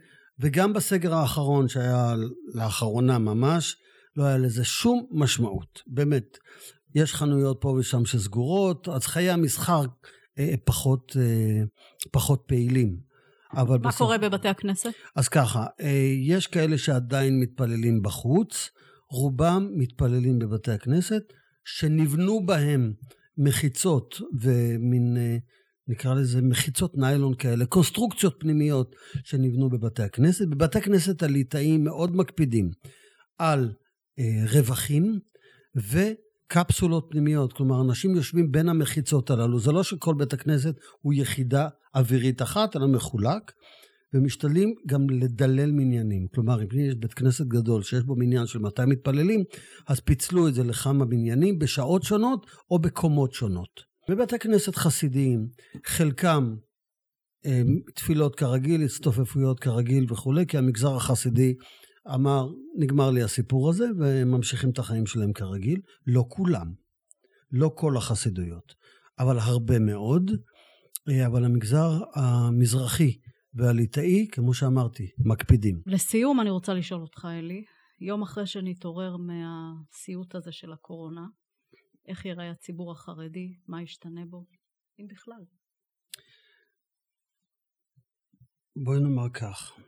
וגם בסגר האחרון שהיה לאחרונה ממש, לא היה לזה שום משמעות, באמת. יש חנויות פה ושם שסגורות, אז חיי המסחר אה, פחות, אה, פחות פעילים. אבל מה בסוף... קורה בבתי הכנסת? אז ככה, אה, יש כאלה שעדיין מתפללים בחוץ, רובם מתפללים בבתי הכנסת, שנבנו בהם מחיצות ומין, אה, נקרא לזה מחיצות ניילון כאלה, קונסטרוקציות פנימיות שנבנו בבתי הכנסת. בבתי הכנסת הליטאים מאוד מקפידים על אה, רווחים וקפסולות פנימיות, כלומר אנשים יושבים בין המחיצות הללו, זה לא שכל בית הכנסת הוא יחידה אווירית אחת, אלא מחולק, ומשתדלים גם לדלל מניינים. כלומר, אם יש בית כנסת גדול שיש בו מניין של 200 מתפללים, אז פיצלו את זה לכמה בניינים בשעות שונות או בקומות שונות. בבתי כנסת חסידיים, חלקם אה, תפילות כרגיל, הצטופפויות כרגיל וכולי, כי המגזר החסידי אמר, נגמר לי הסיפור הזה, והם ממשיכים את החיים שלהם כרגיל. לא כולם, לא כל החסידויות, אבל הרבה מאוד. אה, אבל המגזר המזרחי והליטאי, כמו שאמרתי, מקפידים. לסיום, אני רוצה לשאול אותך, אלי, יום אחרי שנתעורר מהסיוט הזה של הקורונה, איך ייראה הציבור החרדי? מה ישתנה בו, אם בכלל? בואי נאמר כך,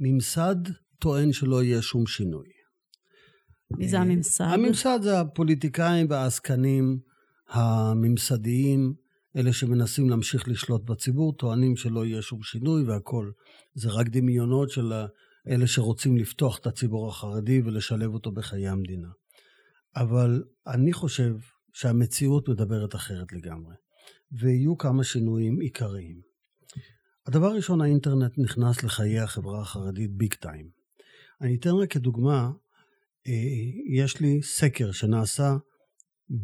הממסד טוען שלא יהיה שום שינוי. מי זה הממסד? הממסד זה הפוליטיקאים והעסקנים הממסדיים, אלה שמנסים להמשיך לשלוט בציבור, טוענים שלא יהיה שום שינוי והכול. זה רק דמיונות של אלה שרוצים לפתוח את הציבור החרדי ולשלב אותו בחיי המדינה. אבל אני חושב שהמציאות מדברת אחרת לגמרי, ויהיו כמה שינויים עיקריים. הדבר הראשון, האינטרנט נכנס לחיי החברה החרדית ביג טיים. אני אתן רק כדוגמה, יש לי סקר שנעשה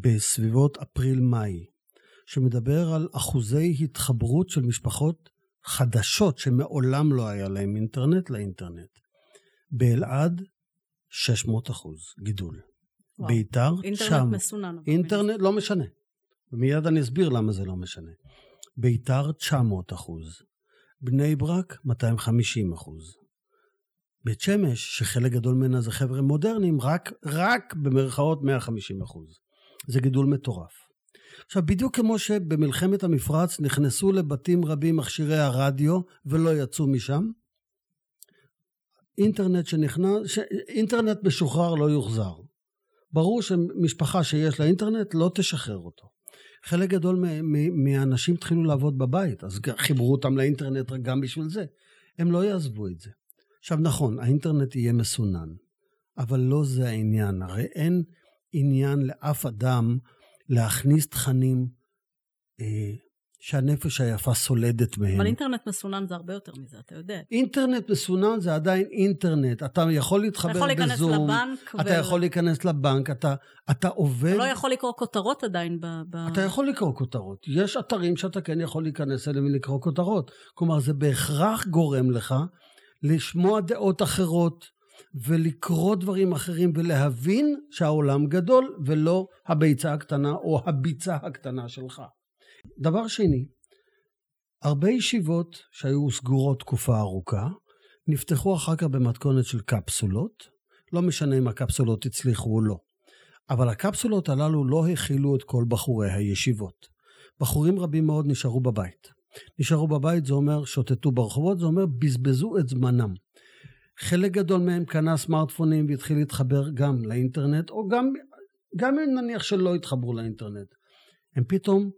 בסביבות אפריל-מאי, שמדבר על אחוזי התחברות של משפחות חדשות שמעולם לא היה להם אינטרנט לאינטרנט. באלעד, 600 אחוז גידול. וואו. ביתר, אינטרנט שם. מסונן. אבל אינטרנט, לא משנה. ומיד אני אסביר למה זה לא משנה. ביתר, 900 אחוז. בני ברק, 250 אחוז. בית שמש, שחלק גדול ממנה זה חבר'ה מודרניים, רק, רק במרכאות 150 אחוז. זה גידול מטורף. עכשיו, בדיוק כמו שבמלחמת המפרץ נכנסו לבתים רבים מכשירי הרדיו ולא יצאו משם, אינטרנט שנכנס. אינטרנט משוחרר לא יוחזר. ברור שמשפחה שיש לה אינטרנט לא תשחרר אותו. חלק גדול מהאנשים התחילו לעבוד בבית, אז חיברו אותם לאינטרנט גם בשביל זה. הם לא יעזבו את זה. עכשיו נכון, האינטרנט יהיה מסונן, אבל לא זה העניין. הרי אין עניין לאף אדם להכניס תכנים אה, שהנפש היפה סולדת מהם. אבל אינטרנט מסונן זה הרבה יותר מזה, אתה יודע. אינטרנט מסונן זה עדיין אינטרנט. אתה יכול להתחבר בזום. אתה יכול להיכנס בזום, לבנק. אתה ו... יכול להיכנס לבנק, אתה, אתה עובד... אתה לא יכול לקרוא כותרות עדיין ב... ב... אתה יכול לקרוא כותרות. יש אתרים שאתה כן יכול להיכנס אליהם ולקרוא כותרות. כלומר, זה בהכרח גורם לך לשמוע דעות אחרות, ולקרוא דברים אחרים ולהבין שהעולם גדול ולא הביצה הקטנה או הביצה הקטנה שלך. דבר שני, הרבה ישיבות שהיו סגורות תקופה ארוכה, נפתחו אחר כך במתכונת של קפסולות, לא משנה אם הקפסולות הצליחו או לא. אבל הקפסולות הללו לא הכילו את כל בחורי הישיבות. בחורים רבים מאוד נשארו בבית. נשארו בבית זה אומר שוטטו ברחובות, זה אומר בזבזו את זמנם. חלק גדול מהם קנה סמארטפונים והתחיל להתחבר גם לאינטרנט, או גם, גם אם נניח שלא התחברו לאינטרנט. הם פתאום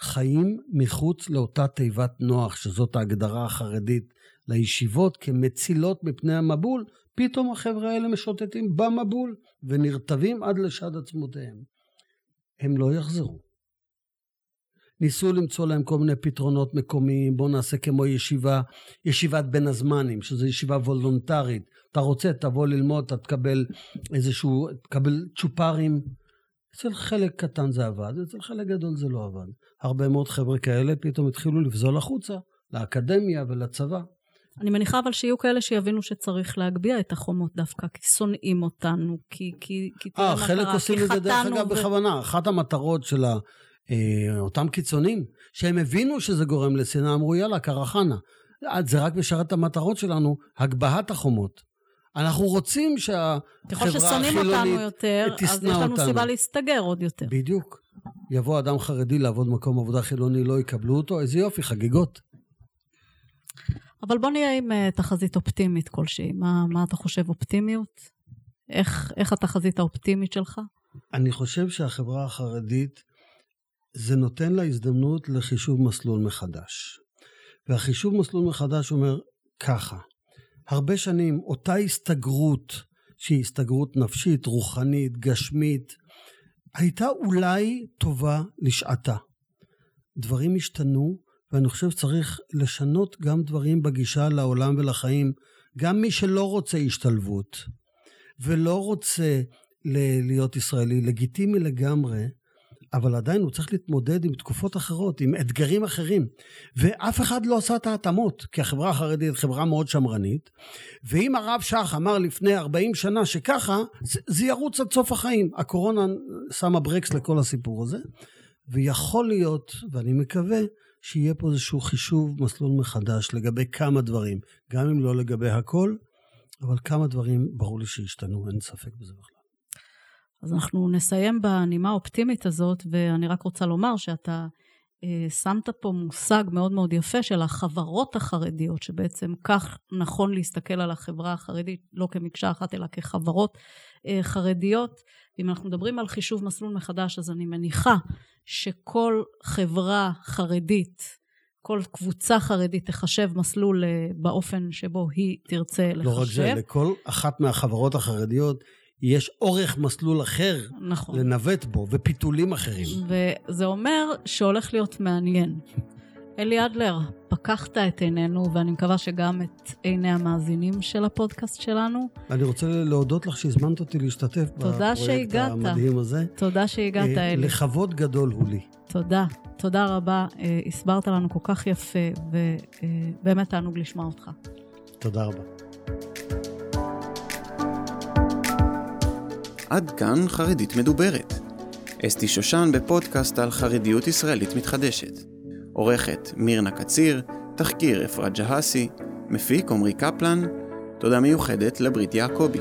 חיים מחוץ לאותה תיבת נוח, שזאת ההגדרה החרדית לישיבות כמצילות מפני המבול, פתאום החבר'ה האלה משוטטים במבול ונרטבים עד לשד עצמותיהם. הם לא יחזרו. ניסו למצוא להם כל מיני פתרונות מקומיים, בואו נעשה כמו ישיבה, ישיבת בין הזמנים, שזו ישיבה וולונטרית. אתה רוצה, תבוא ללמוד, אתה תקבל איזשהו, תקבל צ'ופרים. אצל חלק קטן זה עבד, אצל חלק גדול זה לא עבד. הרבה מאוד חבר'ה כאלה פתאום התחילו לבזול החוצה, לאקדמיה ולצבא. אני מניחה אבל שיהיו כאלה שיבינו שצריך להגביה את החומות דווקא, כי שונאים אותנו, כי, כי, כי מה קרה, חלק עושים את זה דרך אגב ו... בכוונה. אחת המטרות של ה... אה, אותם קיצונים, שהם הבינו שזה גורם לשנאה, אמרו יאללה, קרחנה. זה רק משרת את המטרות שלנו, הגבהת החומות. אנחנו רוצים שהחברה החילונית תשנא אותנו. ככל ששונאים אותנו יותר, אז יש לנו סיבה להסתגר עוד יותר. בדיוק. יבוא אדם חרדי לעבוד במקום עבודה חילוני, לא יקבלו אותו, איזה יופי, חגיגות. אבל בוא נהיה עם uh, תחזית אופטימית כלשהי. מה, מה אתה חושב, אופטימיות? איך, איך התחזית האופטימית שלך? אני חושב שהחברה החרדית זה נותן לה הזדמנות לחישוב מסלול מחדש. והחישוב מסלול מחדש אומר ככה, הרבה שנים אותה הסתגרות שהיא הסתגרות נפשית, רוחנית, גשמית, הייתה אולי טובה לשעתה. דברים השתנו, ואני חושב שצריך לשנות גם דברים בגישה לעולם ולחיים. גם מי שלא רוצה השתלבות ולא רוצה להיות ישראלי, לגיטימי לגמרי, אבל עדיין הוא צריך להתמודד עם תקופות אחרות, עם אתגרים אחרים. ואף אחד לא עשה את ההתאמות, כי החברה החרדית חברה מאוד שמרנית, ואם הרב שך אמר לפני 40 שנה שככה, זה ירוץ עד סוף החיים. הקורונה שמה ברקס לכל הסיפור הזה, ויכול להיות, ואני מקווה, שיהיה פה איזשהו חישוב מסלול מחדש לגבי כמה דברים, גם אם לא לגבי הכל, אבל כמה דברים ברור לי שהשתנו, אין ספק בזה בכלל. אז אנחנו נסיים בנימה האופטימית הזאת, ואני רק רוצה לומר שאתה אה, שמת פה מושג מאוד מאוד יפה של החברות החרדיות, שבעצם כך נכון להסתכל על החברה החרדית, לא כמקשה אחת, אלא כחברות אה, חרדיות. אם אנחנו מדברים על חישוב מסלול מחדש, אז אני מניחה שכל חברה חרדית, כל קבוצה חרדית תחשב מסלול אה, באופן שבו היא תרצה לחשב. לא רק זה, לכל אחת מהחברות החרדיות יש אורך מסלול אחר נכון. לנווט בו, ופיתולים אחרים. וזה אומר שהולך להיות מעניין. אלי אדלר, פקחת את עינינו, ואני מקווה שגם את עיני המאזינים של הפודקאסט שלנו. אני רוצה להודות לך שהזמנת אותי להשתתף בפרויקט שהגעת. המדהים הזה. תודה שהגעת, אה, אלי. לכבוד גדול הוא לי. תודה. תודה רבה. אה, הסברת לנו כל כך יפה, ובאמת תענוג לשמוע אותך. תודה רבה. עד כאן חרדית מדוברת. אסתי שושן בפודקאסט על חרדיות ישראלית מתחדשת. עורכת מירנה קציר, תחקיר אפרת ג'הסי, מפיק עמרי קפלן, תודה מיוחדת לברית יעקבי.